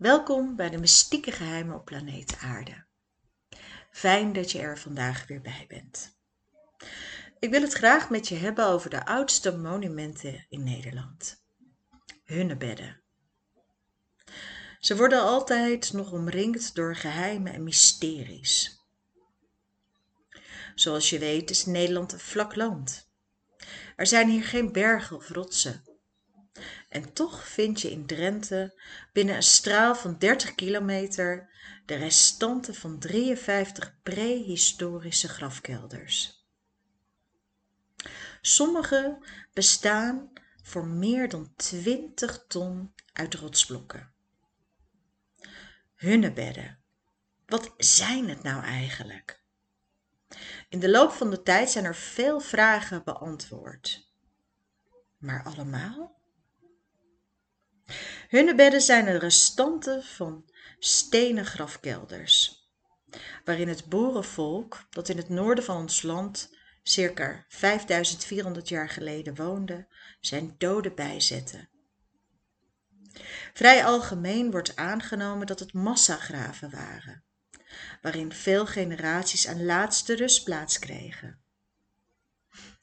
Welkom bij de mystieke geheimen op planeet Aarde. Fijn dat je er vandaag weer bij bent. Ik wil het graag met je hebben over de oudste monumenten in Nederland. Hunnebedden. Ze worden altijd nog omringd door geheimen en mysteries. Zoals je weet is Nederland een vlak land. Er zijn hier geen bergen of rotsen. En toch vind je in Drenthe binnen een straal van 30 kilometer de restanten van 53 prehistorische grafkelders. Sommige bestaan voor meer dan 20 ton uit rotsblokken. Hunnebedden. Wat zijn het nou eigenlijk? In de loop van de tijd zijn er veel vragen beantwoord. Maar allemaal? Hunnebedden zijn de restanten van stenen grafkelders, waarin het boerenvolk dat in het noorden van ons land circa 5400 jaar geleden woonde, zijn doden bijzette. Vrij algemeen wordt aangenomen dat het massagraven waren waarin veel generaties een laatste rustplaats kregen.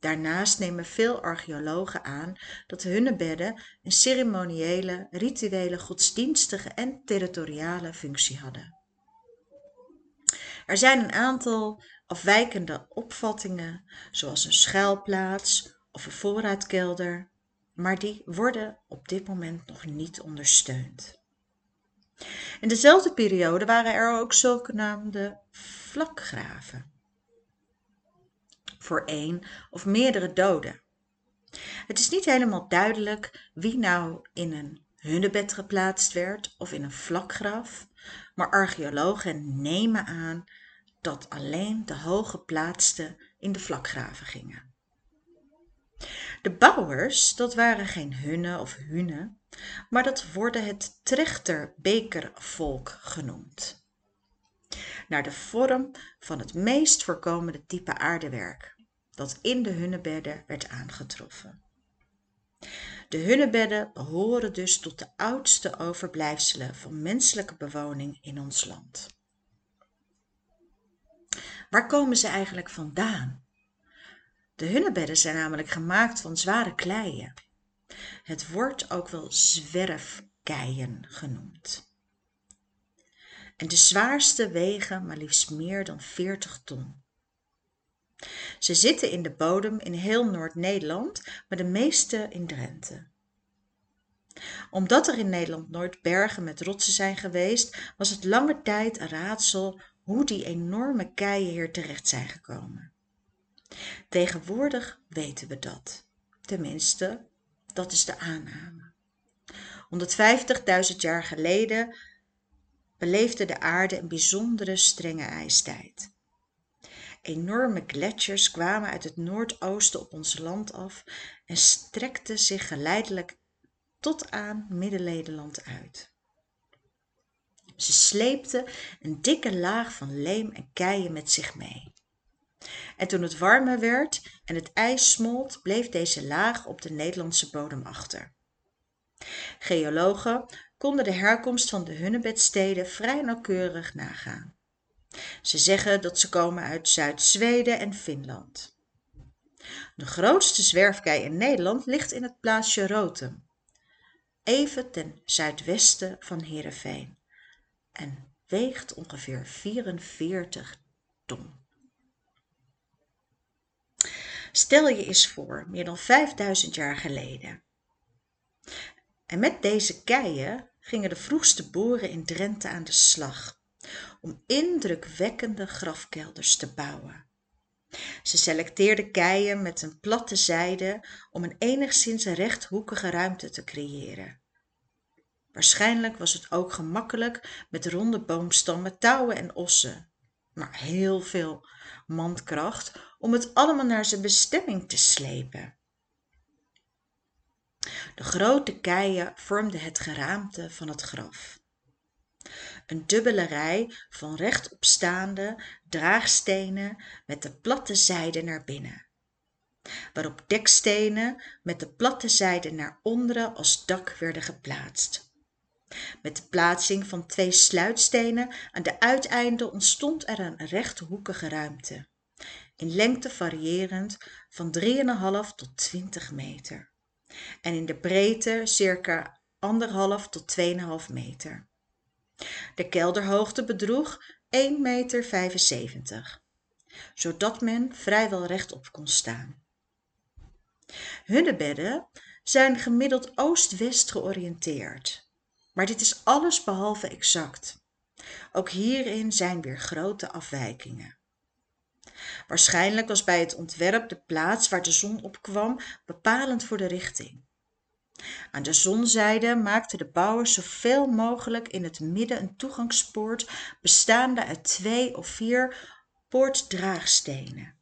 Daarnaast nemen veel archeologen aan dat hunnebedden een ceremoniële, rituele, godsdienstige en territoriale functie hadden. Er zijn een aantal afwijkende opvattingen, zoals een schuilplaats of een voorraadkelder, maar die worden op dit moment nog niet ondersteund. In dezelfde periode waren er ook zogenaamde vlakgraven voor één of meerdere doden. Het is niet helemaal duidelijk wie nou in een hunnebed geplaatst werd of in een vlakgraf, maar archeologen nemen aan dat alleen de hooggeplaatsten in de vlakgraven gingen. De bouwers, dat waren geen hunne of hune, maar dat worden het trechterbekervolk genoemd. Naar de vorm van het meest voorkomende type aardewerk dat in de hunnebedden werd aangetroffen. De hunnebedden behoren dus tot de oudste overblijfselen van menselijke bewoning in ons land. Waar komen ze eigenlijk vandaan? De hunnebedden zijn namelijk gemaakt van zware kleien het wordt ook wel zwerfkeien genoemd. En de zwaarste wegen maar liefst meer dan 40 ton. Ze zitten in de bodem in heel Noord-Nederland, maar de meeste in Drenthe. Omdat er in Nederland nooit bergen met rotsen zijn geweest, was het lange tijd een raadsel hoe die enorme keien hier terecht zijn gekomen. Tegenwoordig weten we dat. Tenminste, dat is de aanname. 150.000 jaar geleden beleefde de aarde een bijzondere strenge ijstijd. Enorme gletsjers kwamen uit het noordoosten op ons land af en strekten zich geleidelijk tot aan Midden-Nederland uit. Ze sleepten een dikke laag van leem en keien met zich mee. En toen het warmer werd en het ijs smolt, bleef deze laag op de Nederlandse bodem achter. Geologen konden de herkomst van de hunnebedsteden vrij nauwkeurig nagaan. Ze zeggen dat ze komen uit Zuid-Zweden en Finland. De grootste zwerfkei in Nederland ligt in het plaatsje Rotem, even ten zuidwesten van Heerenveen en weegt ongeveer 44 ton. Stel je eens voor, meer dan 5000 jaar geleden. En met deze keien gingen de vroegste boeren in Drenthe aan de slag om indrukwekkende grafkelders te bouwen. Ze selecteerden keien met een platte zijde om een enigszins rechthoekige ruimte te creëren. Waarschijnlijk was het ook gemakkelijk met ronde boomstammen, touwen en ossen, maar heel veel mankracht om het allemaal naar zijn bestemming te slepen. De grote keien vormden het geraamte van het graf. Een dubbele rij van rechtopstaande draagstenen met de platte zijde naar binnen, waarop dekstenen met de platte zijde naar onderen als dak werden geplaatst. Met de plaatsing van twee sluitstenen aan de uiteinden ontstond er een rechthoekige ruimte, in lengte variërend van 3,5 tot 20 meter en in de breedte circa 1,5 tot 2,5 meter. De kelderhoogte bedroeg 1,75 meter, zodat men vrijwel rechtop kon staan. Hunnebedden zijn gemiddeld oost-west georiënteerd, maar dit is alles behalve exact. Ook hierin zijn weer grote afwijkingen. Waarschijnlijk was bij het ontwerp de plaats waar de zon opkwam bepalend voor de richting. Aan de zonzijde maakten de bouwers zoveel mogelijk in het midden een toegangspoort bestaande uit twee of vier poortdraagstenen,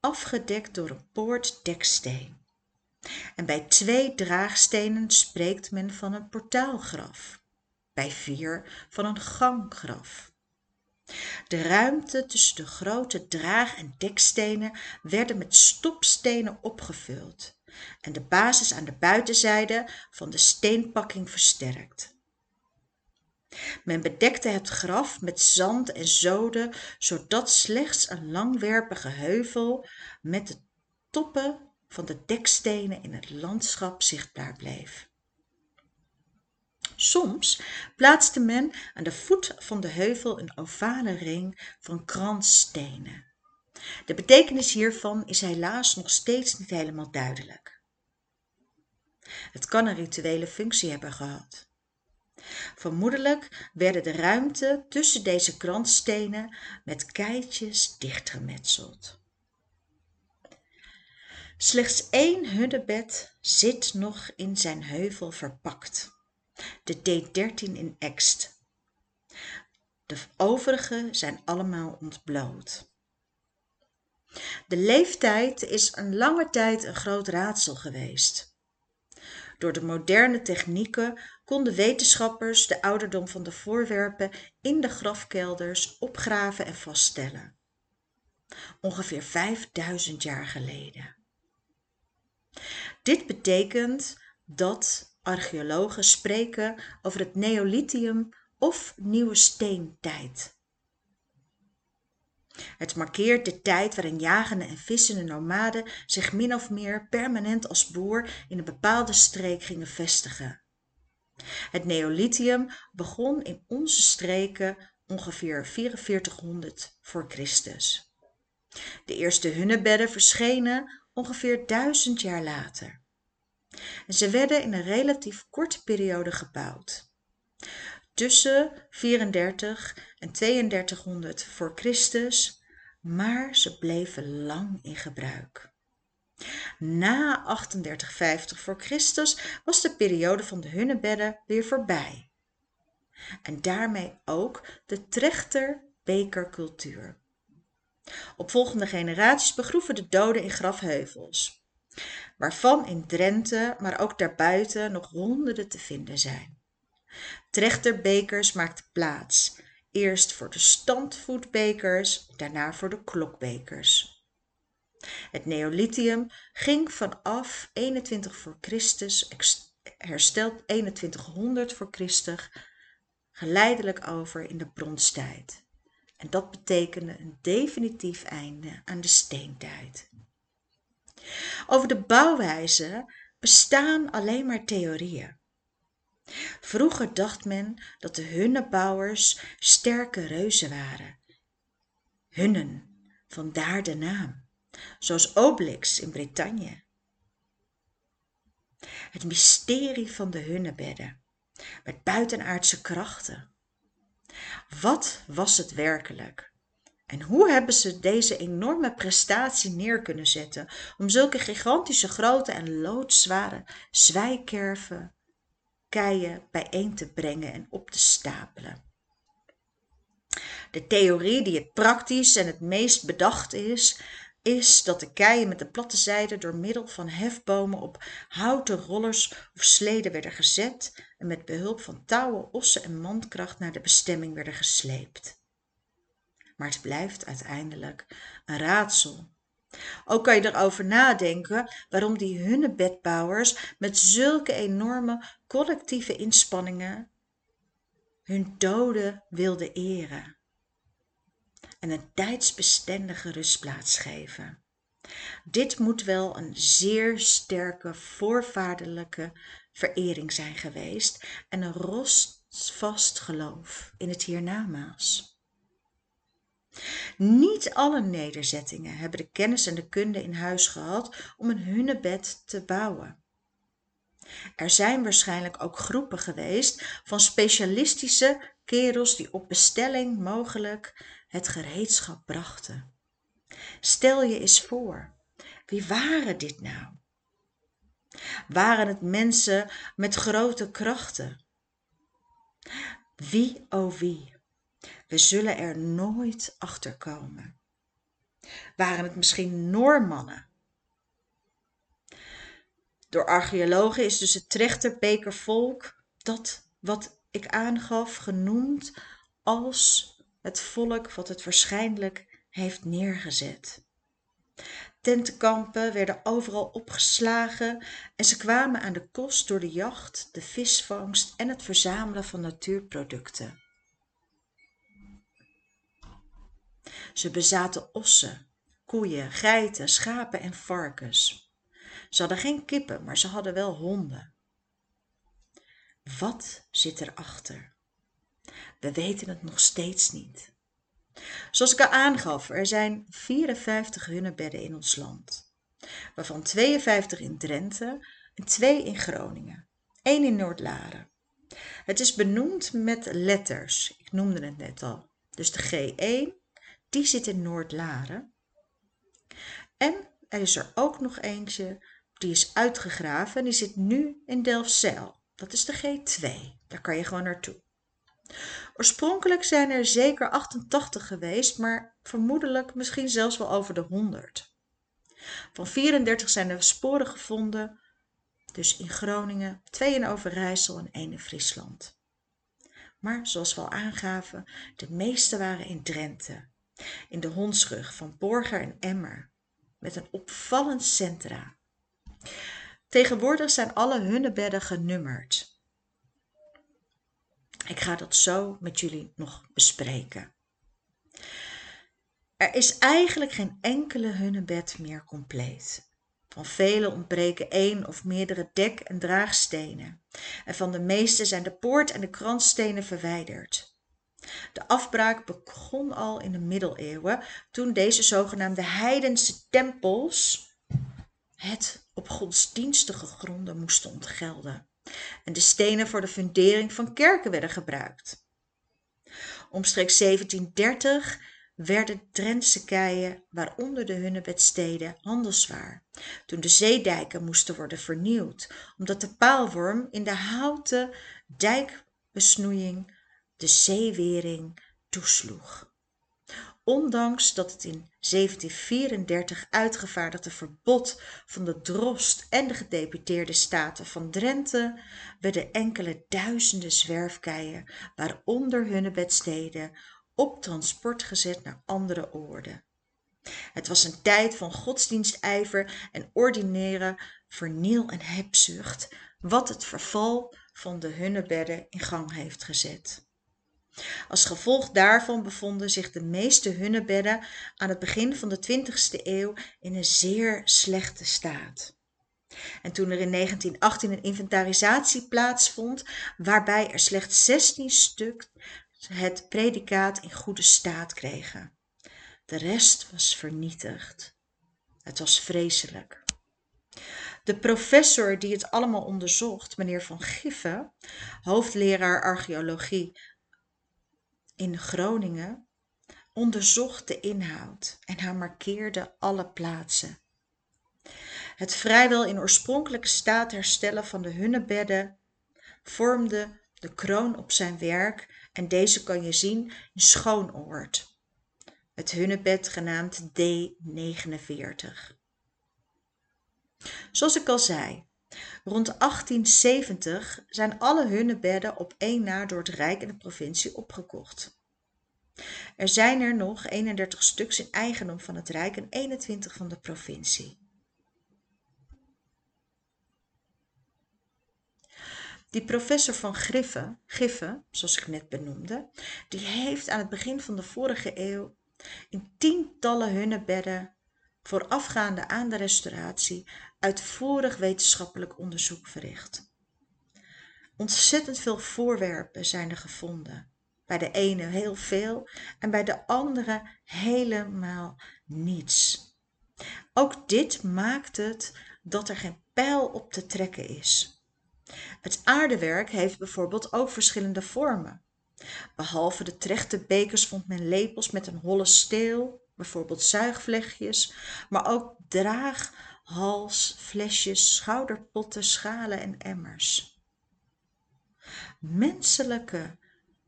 afgedekt door een poortdeksteen. En bij twee draagstenen spreekt men van een portaalgraf, bij vier van een ganggraf. De ruimte tussen de grote draag- en dekstenen werden met stopstenen opgevuld en de basis aan de buitenzijde van de steenpakking versterkt. Men bedekte het graf met zand en zoden, zodat slechts een langwerpige heuvel met de toppen van de dekstenen in het landschap zichtbaar bleef. Soms plaatste men aan de voet van de heuvel een ovale ring van kransstenen. De betekenis hiervan is helaas nog steeds niet helemaal duidelijk. Het kan een rituele functie hebben gehad. Vermoedelijk werden de ruimte tussen deze kransstenen met keitjes dichtgemetseld. Slechts één hunnebed zit nog in zijn heuvel verpakt de D13 in Ext. De overige zijn allemaal ontbloot. De leeftijd is een lange tijd een groot raadsel geweest. Door de moderne technieken konden wetenschappers de ouderdom van de voorwerpen in de grafkelders opgraven en vaststellen. Ongeveer 5000 jaar geleden. Dit betekent dat archeologen spreken over het neolithium of nieuwe steentijd. Het markeert de tijd waarin jagende en vissende nomaden zich min of meer permanent als boer in een bepaalde streek gingen vestigen. Het neolithium begon in onze streken ongeveer 4400 voor Christus. De eerste hunnebedden verschenen ongeveer duizend jaar later en ze werden in een relatief korte periode gebouwd. Tussen 34 en 3200 voor Christus, maar ze bleven lang in gebruik. Na 3850 voor Christus was de periode van de hunnebedden weer voorbij. En daarmee ook de trechter-bekercultuur. Opvolgende generaties begroeven de doden in grafheuvels waarvan in Drenthe, maar ook daarbuiten nog honderden te vinden zijn. Trechterbekers maakten plaats, eerst voor de standvoetbekers, daarna voor de klokbekers. Het neolithium ging vanaf 21 voor Christus, hersteld 2100 voor Christus, geleidelijk over in de bronstijd. En dat betekende een definitief einde aan de steentijd. Over de bouwwijze bestaan alleen maar theorieën. Vroeger dacht men dat de hunnebouwers sterke reuzen waren. Hunnen, vandaar de naam, zoals Obelix in Bretagne. Het mysterie van de hunnebedden, met buitenaardse krachten. Wat was het werkelijk? En hoe hebben ze deze enorme prestatie neer kunnen zetten om zulke gigantische grote en loodzware zwijkerven keien bijeen te brengen en op te stapelen? De theorie die het praktisch en het meest bedacht is, is dat de keien met de platte zijde door middel van hefbomen op houten rollers of sleden werden gezet en met behulp van touwen, ossen en mandkracht naar de bestemming werden gesleept maar het blijft uiteindelijk een raadsel. Ook kan je erover nadenken waarom die hunnebedbouwers met zulke enorme collectieve inspanningen hun doden wilde eren en een tijdsbestendige rustplaats geven. Dit moet wel een zeer sterke voorvaderlijke verering zijn geweest en een rotsvast geloof in het hiernamaals. Niet alle nederzettingen hebben de kennis en de kunde in huis gehad om een hunnebed te bouwen. Er zijn waarschijnlijk ook groepen geweest van specialistische kerels die op bestelling mogelijk het gereedschap brachten. Stel je eens voor, wie waren dit nou? Waren het mensen met grote krachten? Wie oh wie, we zullen er nooit achter komen. Waren het misschien Noormannen? Door archeologen is dus het trechterbekervolk dat wat ik aangaf genoemd als het volk wat het waarschijnlijk heeft neergezet. Tentenkampen werden overal opgeslagen en ze kwamen aan de kost door de jacht, de visvangst en het verzamelen van natuurproducten. Ze bezaten ossen, koeien, geiten, schapen en varkens. Ze hadden geen kippen, maar ze hadden wel honden. Wat zit erachter? We weten het nog steeds niet. Zoals ik al aangaf, er zijn 54 hunnebedden in ons land, waarvan 52 in Drenthe en 2 in Groningen, 1 in Noordlaren. Het is benoemd met letters, ik noemde het net al. Dus de G1, die zit in Noordlaren. En er is er ook nog eentje, die is uitgegraven en die zit nu in Delfzijl. Dat is de G2, daar kan je gewoon naartoe. Oorspronkelijk zijn er zeker 88 geweest, maar vermoedelijk misschien zelfs wel over de 100. Van 34 zijn er sporen gevonden, dus in Groningen, twee in Overijssel en één in Friesland. Maar zoals we al aangaven, de meeste waren in Drenthe, in de hondsrug van Borger en Emmer, met een opvallend centra. Tegenwoordig zijn alle hunnebedden genummerd. Ik ga dat zo met jullie nog bespreken. Er is eigenlijk geen enkele hunnebed meer compleet. Van vele ontbreken één of meerdere dek- en draagstenen. En van de meeste zijn de poort- en de kransstenen verwijderd. De afbraak begon al in de middeleeuwen, toen deze zogenaamde heidense tempels het op godsdienstige gronden moesten ontgelden en de stenen voor de fundering van kerken werden gebruikt. Omstreeks 1730 werden Drentse keien, waaronder de Hunnebedsteden, handelswaar, toen de zeedijken moesten worden vernieuwd, omdat de paalworm in de houten dijkbesnoeiing de zeewering toesloeg ondanks dat het in 1734 uitgevaardigde verbod van de drost en de gedeputeerde staten van Drenthe werden enkele duizenden zwerfkeien, waaronder hunnebedsteden, op transport gezet naar andere oorden. Het was een tijd van godsdienstijver en ordinaire verniel- en hebzucht, wat het verval van de hunnebedden in gang heeft gezet. Als gevolg daarvan bevonden zich de meeste hunnebedden aan het begin van de 20e eeuw in een zeer slechte staat. En toen er in 1918 een inventarisatie plaatsvond, waarbij er slechts 16 stuk het predicaat in goede staat kregen. De rest was vernietigd. Het was vreselijk. De professor die het allemaal onderzocht, meneer Van Giffen, hoofdleraar archeologie in Groningen onderzocht de inhoud en hij markeerde alle plaatsen. Het vrijwel in oorspronkelijke staat herstellen van de hunnebedden vormde de kroon op zijn werk en deze kan je zien in Schoonoord. Het hunnebed genaamd D49. Zoals ik al zei, Rond 1870 zijn alle hunnebedden op één na door het Rijk en de provincie opgekocht. Er zijn er nog 31 stuks in eigendom van het Rijk en 21 van de provincie. Die professor van Griffen, Giffen, zoals ik net benoemde, die heeft aan het begin van de vorige eeuw in tientallen hunnebedden voorafgaande aan de restauratie uitvoerig wetenschappelijk onderzoek verricht. Ontzettend veel voorwerpen zijn er gevonden. Bij de ene heel veel en bij de andere helemaal niets. Ook dit maakt het dat er geen pijl op te trekken is. Het aardewerk heeft bijvoorbeeld ook verschillende vormen. Behalve de trechte bekers vond men lepels met een holle steel, bijvoorbeeld zuigvlechtjes, maar ook draag, hals, flesjes, schouderpotten, schalen en emmers. Menselijke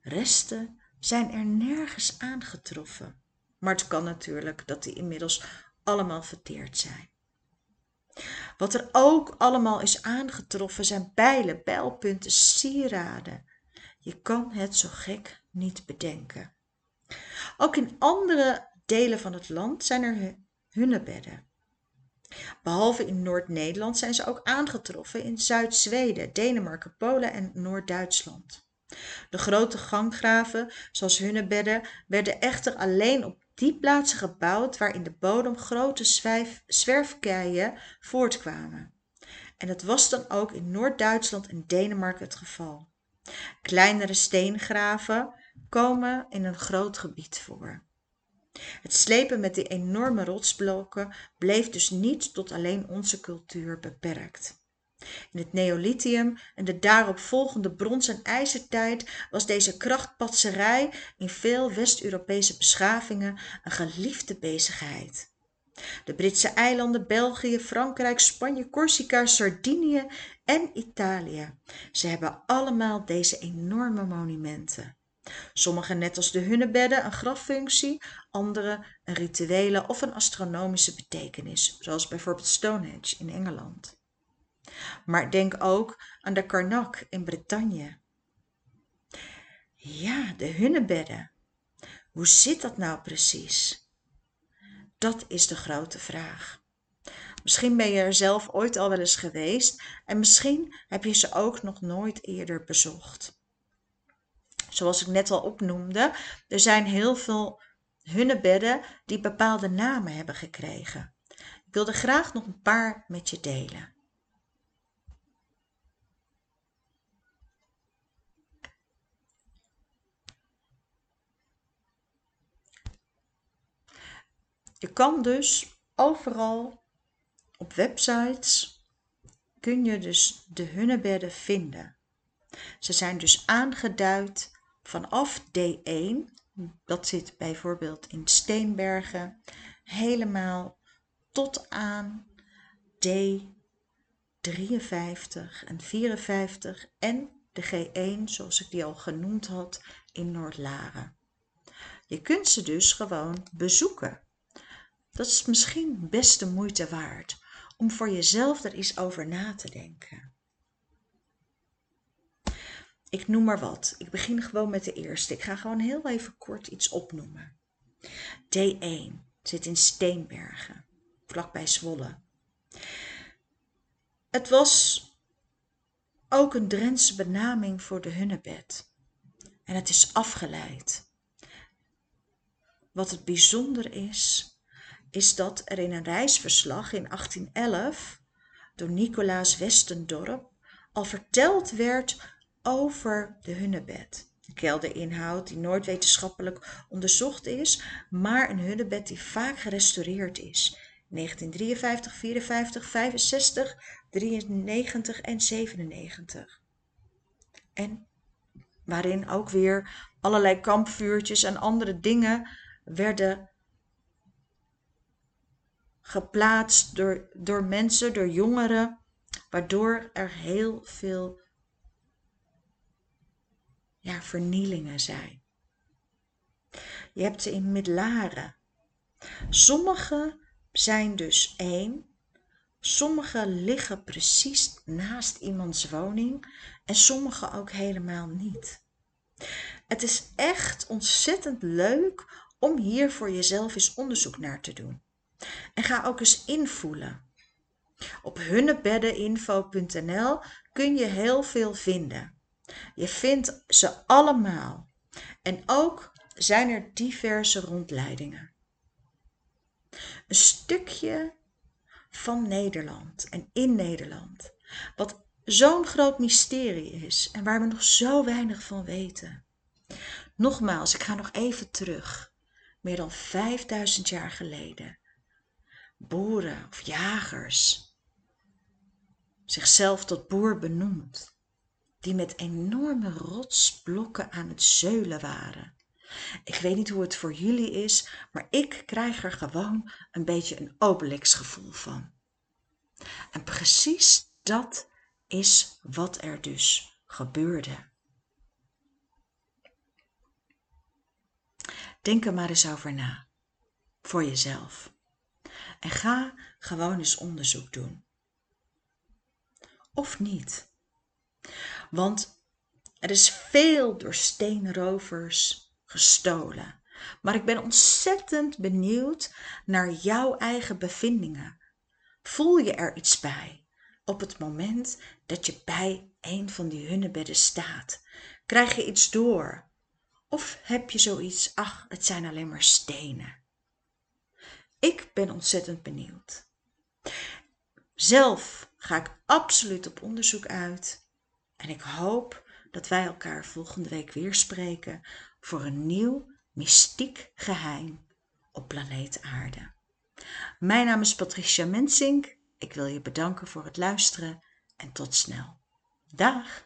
resten zijn er nergens aangetroffen. Maar het kan natuurlijk dat die inmiddels allemaal verteerd zijn. Wat er ook allemaal is aangetroffen zijn bijlen, pijlpunten, sieraden. Je kan het zo gek niet bedenken. Ook in andere delen van het land zijn er hunnebedden. Behalve in Noord-Nederland zijn ze ook aangetroffen in Zuid-Zweden, Denemarken, Polen en Noord-Duitsland. De grote ganggraven, zoals hunnebedden, werden echter alleen op die plaatsen gebouwd waar in de bodem grote zwerfkeien voortkwamen. En dat was dan ook in Noord-Duitsland en Denemarken het geval. Kleinere steengraven komen in een groot gebied voor. Het slepen met die enorme rotsblokken bleef dus niet tot alleen onze cultuur beperkt. In het Neolithium en de daarop volgende brons- en ijzertijd was deze krachtpatserij in veel West-Europese beschavingen een geliefde bezigheid. De Britse eilanden, België, Frankrijk, Spanje, Corsica, Sardinië en Italië. Ze hebben allemaal deze enorme monumenten. Sommige net als de hunnebedden een graffunctie, andere een rituele of een astronomische betekenis, zoals bijvoorbeeld Stonehenge in Engeland. Maar denk ook aan de Karnak in Bretagne. Ja, de hunnebedden. Hoe zit dat nou precies? Dat is de grote vraag. Misschien ben je er zelf ooit al wel eens geweest en misschien heb je ze ook nog nooit eerder bezocht. Zoals ik net al opnoemde, er zijn heel veel hunnebedden die bepaalde namen hebben gekregen. Ik wil er graag nog een paar met je delen. Je kan dus overal op websites kun je dus de hunnebedden vinden. Ze zijn dus aangeduid vanaf D1, dat zit bijvoorbeeld in Steenbergen, helemaal tot aan D53 en 54 en de G1, zoals ik die al genoemd had, in Noordlaren. Je kunt ze dus gewoon bezoeken. Dat is misschien best de moeite waard om voor jezelf er eens over na te denken. Ik noem maar wat. Ik begin gewoon met de eerste. Ik ga gewoon heel even kort iets opnoemen. D1 zit in Steenbergen, vlakbij Zwolle. Het was ook een Drentse benaming voor de hunnebed. En het is afgeleid. Wat het bijzonder is, is dat er in een reisverslag in 1811 door Nicolaas Westendorp al verteld werd over de hunnebed. De kelderinhoud die nooit wetenschappelijk onderzocht is, maar een hunnebed die vaak gerestaureerd is. 1953, 54, 65, 93 en 97. En waarin ook weer allerlei kampvuurtjes en andere dingen werden geplaatst door, door mensen, door jongeren, waardoor er heel veel ja, vernielingen zijn. Je hebt ze in midlaren. Sommige zijn dus één, sommige liggen precies naast iemands woning en sommige ook helemaal niet. Het is echt ontzettend leuk om hier voor jezelf eens onderzoek naar te doen. En ga ook eens invoelen. Op hunnebeddeninfo.nl kun je heel veel vinden. Je vindt ze allemaal. En ook zijn er diverse rondleidingen. Een stukje van Nederland en in Nederland. Wat zo'n groot mysterie is en waar we nog zo weinig van weten. Nogmaals, ik ga nog even terug. Meer dan 5000 jaar geleden. Boeren of jagers. Zichzelf tot boer benoemd. Die met enorme rotsblokken aan het zeulen waren. Ik weet niet hoe het voor jullie is, maar ik krijg er gewoon een beetje een Obelix gevoel van. En precies dat is wat er dus gebeurde. Denk er maar eens over na. Voor jezelf. En ga gewoon eens onderzoek doen. Of niet. Want er is veel door steenrovers gestolen. Maar ik ben ontzettend benieuwd naar jouw eigen bevindingen. Voel je er iets bij op het moment dat je bij een van die hunnebedden staat? Krijg je iets door? Of heb je zoiets, ach, het zijn alleen maar stenen? Ik ben ontzettend benieuwd. Zelf ga ik absoluut op onderzoek uit. En ik hoop dat wij elkaar volgende week weer spreken voor een nieuw mystiek geheim op planeet Aarde. Mijn naam is Patricia Mensink. Ik wil je bedanken voor het luisteren en tot snel. Dag!